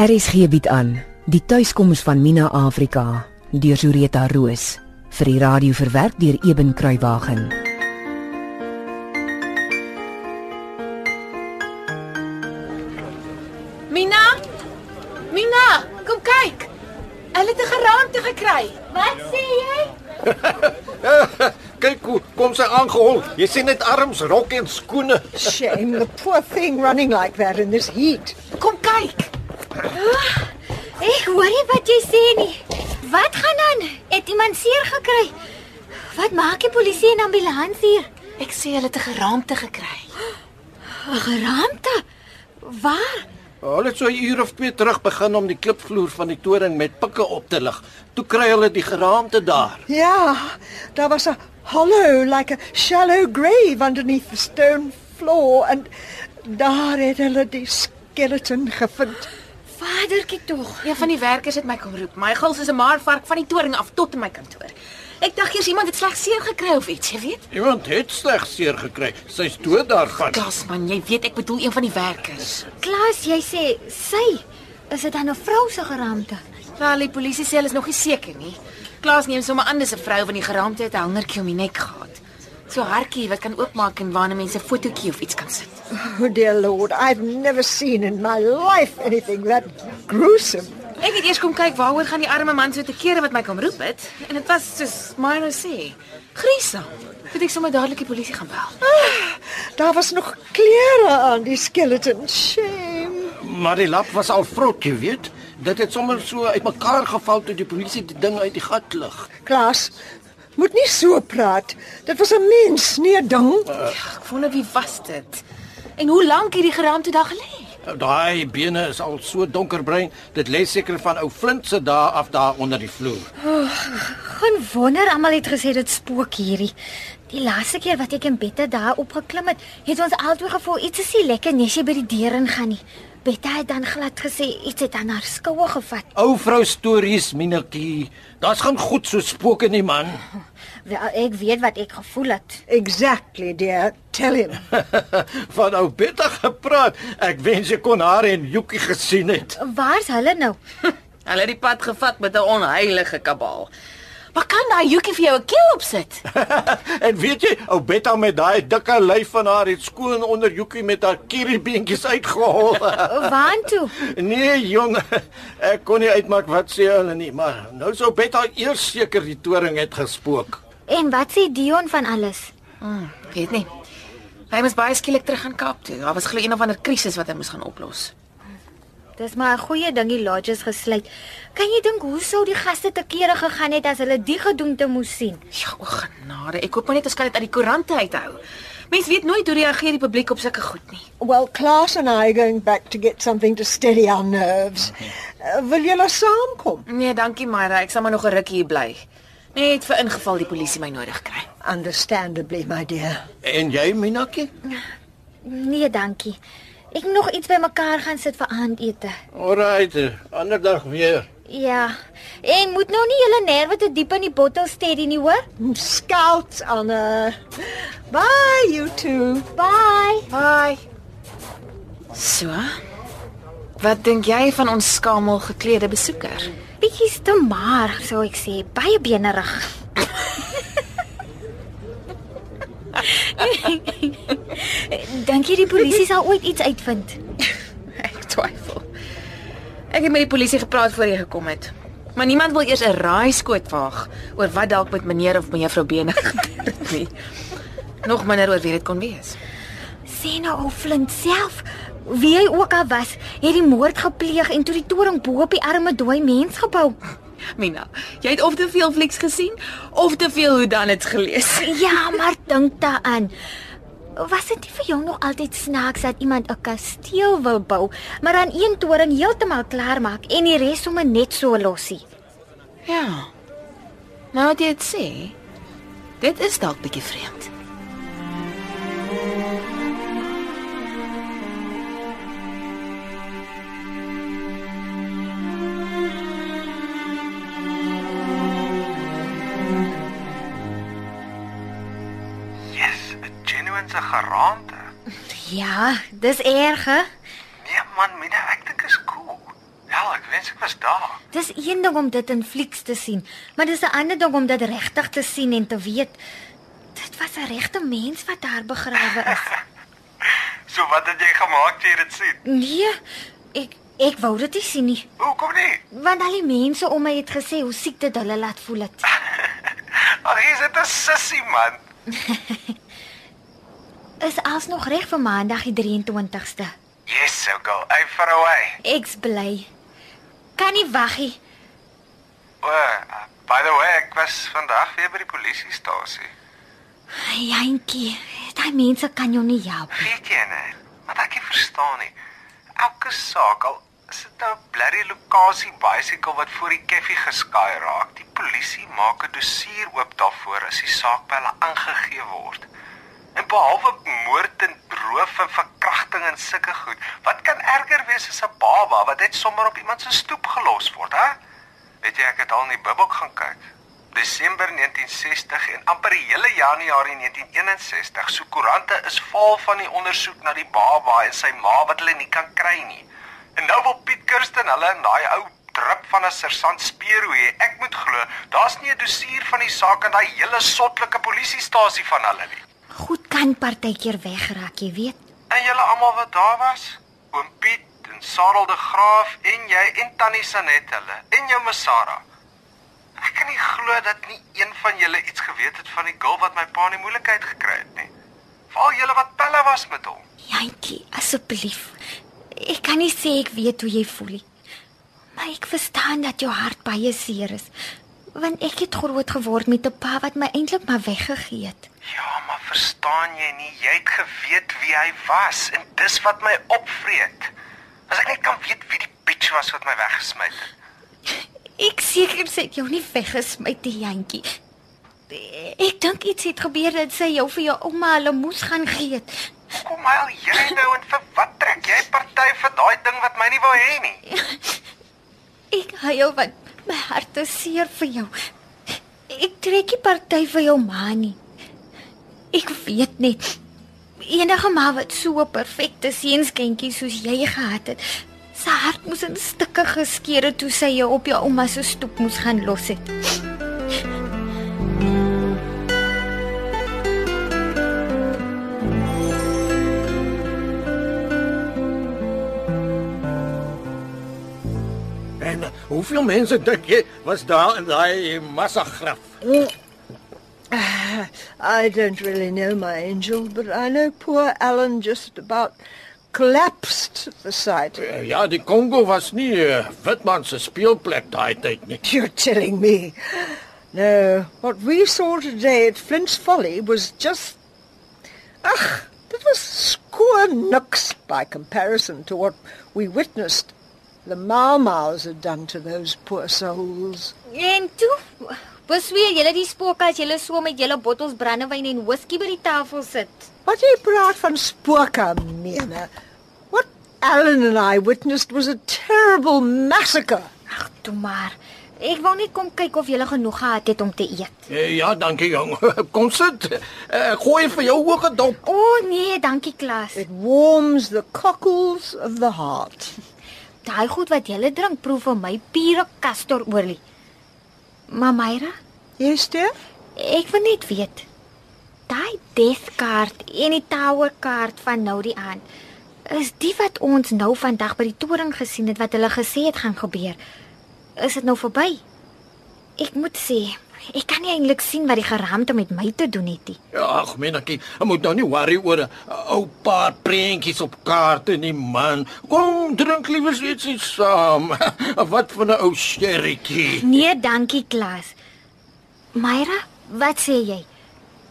RSG bied aan die tuiskoms van Mina Afrika deur Zureta Roos vir die radio verwerk deur Eben Kruiwagen. Mina? Mina, kom kyk. Hulle het 'n geraamte gekry. Wat sê jy? Kyk hoe kom sy aangehol. Jy sien net arms, rok en skoene. Shame, the poor thing running like that in this heat. Kom kyk. Ek hoor nie wat jy sê nie. Wat gaan aan? Het iemand seer gekry? Wat maak die polisie en ambulans hier? Ek sê hulle het 'n geraamte gekry. 'n Geraamte? Waar? Hulle het so 'n uur of twee terug begin om die klipvloer van die toring met pikke op te lig. Toe kry hulle die geraamte daar. Ja, daar was a hollow like a shallow grave underneath the stone floor and daar het hulle die skeleton gevind. Vadertjie tog. Een van die werkers het my kom roep. My gils is 'n maarvark van die toring af tot in my kantoor. Ek dink eers iemand het sleg seer gekry of iets, jy weet. Iemand het sleg seer gekry. Sy's dood daarvan. Klas man, jy weet ek bedoel een van die werkers. Klaas, jy sê sy is dit dan 'n vrou se geraamte? Wel, die polisie sê hulle is nog nie seker nie. Klaas neem sommer aan dis 'n vrou van die geraamte het 'n hangertjie om die nek gehad. So 'n hartjie wat kan oopmaak en waarna mense 'n fotootjie of iets kan sit. Oh dear lord, I've never seen in my life anything that gruesome. Ek het eers kom kyk waaroor gaan die arme man so te kere wat my kom roep het en dit was soos Myro sê. Griesam. Moet ek sommer dadelik die polisie gaan bel. Daar was nog klere aan die skeleton. Shame. Maar die lap was al vrot, jy weet. Dit het sommer so uitmekaar geval toe die polisie die ding uit die gat lig. Klaas, moet nie so praat. Dit was 'n mens, nie 'n ding. Ek wonder wie was dit? En hoe lank het die geraamte daar gelê? Daai bene is al so donkerbruin. Dit lê seker van ou Flint se dae af daar onder die vloer. Geen wonder almal het gesê dit spook hierdie. Die laaste keer wat ek en Bette daar opgeklim het, het ons albei gevoel iets is nie lekker nesie by die deur ingaan nie. Bette het dan glad gesê iets het aan haar skoue gevat. Ou vrou stories, Minetjie. Daar's gaan goed so spooke nie, man. Wel, ek weet wat ek gevoel het. Exactly, dear. Tell him. Van ou Betta gepraat. Ek wens ek kon haar en Joekie gesien het. Waar's hulle nou? Hulle het die pad gevat met 'n onheilige kabaal. Maar kan daai Jukie vir jou 'n keel opsit? en weet jy, ou Betta met daai dikke lyf van haar het skoon onder Joekie met haar kieriebeentjies uitgehol. Waartoe? nee, jong. Ek kon nie uitmaak wat sê hulle nie, maar nou sou Betta eers seker die toring het gespook. En wat sê Dion van alles? Hmm, weet nie. Hy moes baie skielik terug gaan Kaap toe. Daar was glo een of ander krisis wat hy moes gaan oplos. Dis maar 'n goeie ding die lodges gesluit. Kan jy dink hoe sou die gaste te kere gegaan het as hulle die gedoente moes sien? Ja, o genade. Ek hoop maar net ons kan dit uit die koerante uithou. Mens weet nooit hoe reageer die publiek op sulke goed nie. Well, Klaas and I are going back to get something to steady our nerves. Uh, wil julle saamkom? Nee, dankie Myra. Ek sal maar nog 'n rukkie hier bly. Net vir ingeval die polisie my nodig kry. Understandably, my dear. En jy, Minetjie? Nee, dankie. Ek moet nog iets bymekaar gaan sit vir aandete. Alright, eh, ander dag weer. Ja. En moet nou nie julle nerve te diep in die bottel steady nie, hoor? Scouts on a Bye you two. Bye. Bye. So. Wat dink jy van ons skamel geklede besoeker? Bietjie te maar, sou ek sê, baie benerig. Dink jy die polisie sal ooit iets uitvind? Ek twyfel. Ek het met die polisie gepraat voor jy gekom het. Maar niemand wil eers 'n raaiskoot waag oor wat dalk met meneer of mevrou Bene gebeur het nie. Nog minder oor wie dit kon wees. Sê nou ou Flint self, wie hy ook al was, het die moord gepleeg en toe die toring bo op die arme dooi mens gebou. Mina, jy het of te veel flieks gesien of te veel hoe dan het gelees. Ja, maar dink daaraan. Was dit nie vir jou nog altyd snaaks dat iemand 'n kasteel wil bou, maar dan een toring heeltemal klaar maak en die res sommer net so losie? Ja. Nou wat jy dit sê, dit is dalk bietjie vreemd. Se geraamte. Ja, dis erg, hè? Nee man, Mina, ek dink is cool. Ja, Mense was daar. Dis een ding om dit in flieks te sien, maar dis 'n ander ding om dit regtig te sien en te weet dit was 'n regte mens wat daar begrawe is. So wat het jy gemaak toe jy dit sien? Nee, ek ek wou dit nie sien nie, Hoekom nie? want al die mense om my het gesê hoe siek dit hulle laat voel het. Ag, jy's net 'n sissie man. Is alsnog reg vir Maandag die 23ste. Yes, so go. Hey, far away. Ek's bly. Kan nie wag nie. O, uh, by the way, ek was vandag weer by die polisiestasie. Jantjie, daai mense kan jou nie help. Weet jy nee? Wat ek nie verstaan nie. Elke saak al is dit nou 'n blerrie lokasie bicycle wat voor die koffie geskaai raak. Die polisie maak 'n dossier oop daarvoor as die saak by hulle aangegee word. En behalwe moord en roof en verkrachting en sulke goed, wat kan erger wees as 'n baba wat net sommer op iemand se stoep gelos word, hè? Weet jy ek het al in die Bybel gaan kyk. Desember 1960 en amper die hele Januarie 1961. So koerante is vol van die ondersoek na die baba en sy ma wat hulle nie kan kry nie. En nou wil Piet Kirsten hulle in daai ou drip van 'n sersant Speero hê. Ek moet glo, daar's nie 'n dossier van die saak in daai hele sotlike polisiestasie van hulle nie. Kan partykeer wegraak, jy weet. En julle almal wat daar was, oom Piet en Sarel de Graaf en jy en Tannie Sanet hulle en jou Masara. Ek kan nie glo dat nie een van julle iets geweet het van die girl wat my pa in die moeilikheid gekry het nie. Veral julle wat pelle was met hom. Jantjie, asseblief. Ek kan nie sê ek weet hoe jy voel nie. Maar ek verstaan dat jou hart baie seer is. Want ek het groot geword met 'n pa wat my eintlik maar weggegee het. Ja, maar verstaan jy nie? Jy het geweet wie hy was en dis wat my opvreet. As ek net kan weet wie die bitch was wat my weggesmy het. Ek seker sê jou nie weggesmy te jantjie. Ek dink iets het gebeur dat sy jou vir jou ouma hulle moes gaan gee. Kom maar jy nou en vir wat trek jy party vir daai ding wat my nie wou hê nie? Ek huil want my hart is seer vir jou. Ek trek nie party vir jou ma nie. Ek weet net enige ma wat so 'n perfekte seunskenkie soos jy gehad het, sy hart moes in stukke geskeur het toe sy jou op jou ouma se stoep moes gaan los het. En hoeveel mense dink jy was daar in daai massagraf? I don't really know, my angel, but I know poor Alan just about collapsed at the sight. Uh, ja, die Kongo was nie uh, Witman se speelplek daai tyd nie. You're telling me. No, what we saw today at Flint's Folly was just. Ugh, that was square nooks by comparison to what we witnessed. The Mau Mau's had done to those poor souls. En toe besweer julle die spook as julle so met julle bottels brandewyn en whisky by die tafel sit. Wat jy praat van spooke, mene. What Alan and I witnessed was a terrible massacre. Ag, toe maar. Ek wou net kom kyk of julle genoeg gehad het om te eet. Uh, ja, dankie jong. Kom sit. Uh, gooi vir jou ook 'n dop. O oh, nee, dankie Klas. It warms the cockles of the heart. Daai goed wat julle drink proef vir my pure kastorolie. Myra, Yes, dear? ek wil net weet. Daai death kaart en die tower kaart van nou die aan. Is die wat ons nou vandag by die toring gesien het wat hulle gesê het gaan gebeur? Is dit nou verby? Ek moet sê, ek kan nie eintlik sien wat die geraamte met my te doen het nie. Ja, ag menetjie, jy moet nou nie worry oor 'n ou paar prentjies op kaarte nie, man. Kom drink liewer ietsie saam. Wat van 'n ou sherrytjie. Nee, dankie Klas. Myra, wat sê jy?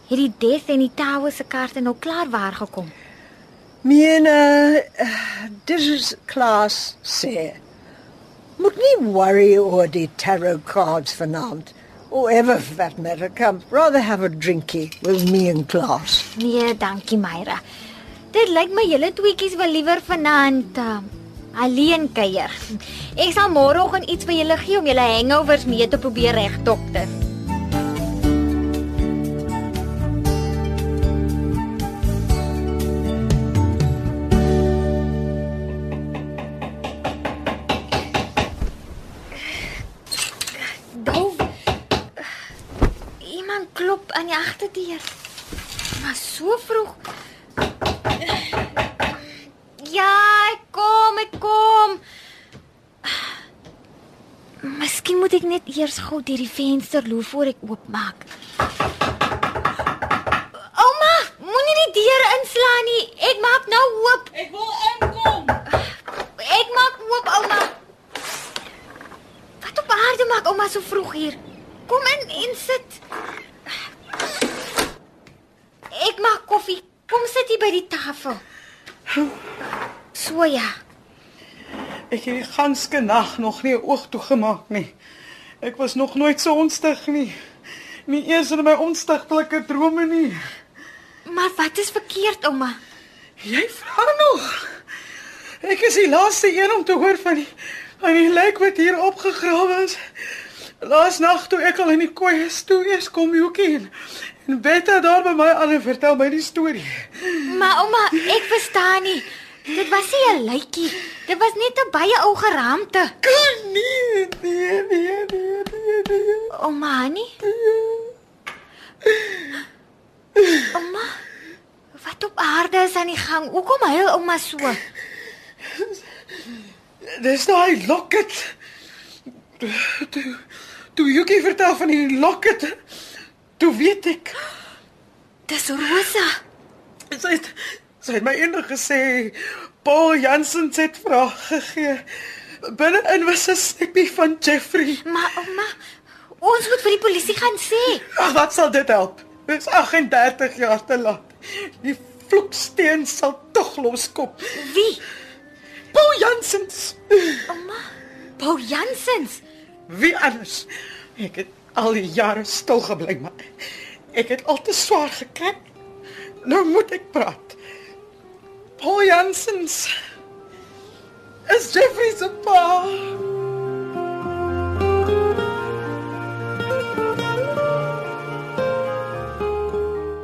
Het die death en die tower se kaarte nou klaar waar gekom? Mene, dis is klas sê. Moet nie worry oor die tarot cards vanaand. Or ever for that matter, come. Rather have a drinky with me and class. Nee, dankie Myra. Dit lyk my julle tweetjies wil liewer vanaand uh, alleen kuier. Ek sal môreoggend iets vir julle gee om julle hangovers mee te probeer regdokter. Klop aan die agterdeur. Maar so vroeg. Ja, ek kom, ek kom. Miskien moet ek net eers gou deur die venster loop voor ek oopmaak. Ouma, moenie die deur inslaan nie. Ek maak nou oop. Ek wil inkom. Ek maak oop, ouma. Wat op aarde maak ouma so vroeg hier? Kom in en sit. Ek maak koffie. Kom sit hier by die tafel. So ja. Ek het die ganske nag nog nie 'n oog toegemaak nie. Ek was nog nooit so onstig nie. Nie eers in my onstigtelike drome nie. Maar wat is verkeerd, ouma? Jy vra nog. Ek is die laaste een om te hoor van die van die lijk wat hier opgegrawe is. Laas nag toe ek al in die kooi is, toe eers kom Jokie en, en Betta daar by my aan en vertel my die storie. Maar ouma, ek verstaan nie. Dit was nie 'n lykie. Dit was net 'n baie ou geraamte. Kan nie, nee, nee, nee, nee, nee. Ouma, nie? Ouma. Wat op aarde is aan die gang? Hoekom huil ouma so? Dis daai locket. Toe toe Jokie vertel van die locket, toe weet ek. Dis Rosa. Sy het sy het my eendag gesê Paul Jansen het vrae gegee. Binne-in was 'n snippie van Jeffrey. Maar ouma, ons moet vir die polisie gaan sê. Ag, wat sal dit help? Dis 38 jaar te laat. Die vloeksteen sal tog loskop. Wie? Paul Jansen. Ouma. Paul Jansens. Wie anders? Ek het al die jare stil gebly, maar ek het al te swaar gekry. Nou moet ek praat. Paul Jansens is Jeffrey se pa.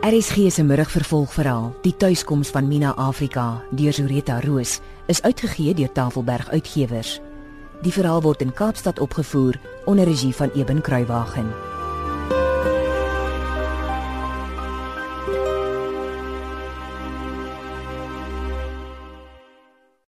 RSG se middagvervolgverhaal, Die tuiskoms van Mina Afrika deur Zureta Roos, is uitgegee deur Tafelberg Uitgewers. Die verhaal word in Kaapstad opgevoer onder regie van Eben Kruiwagen.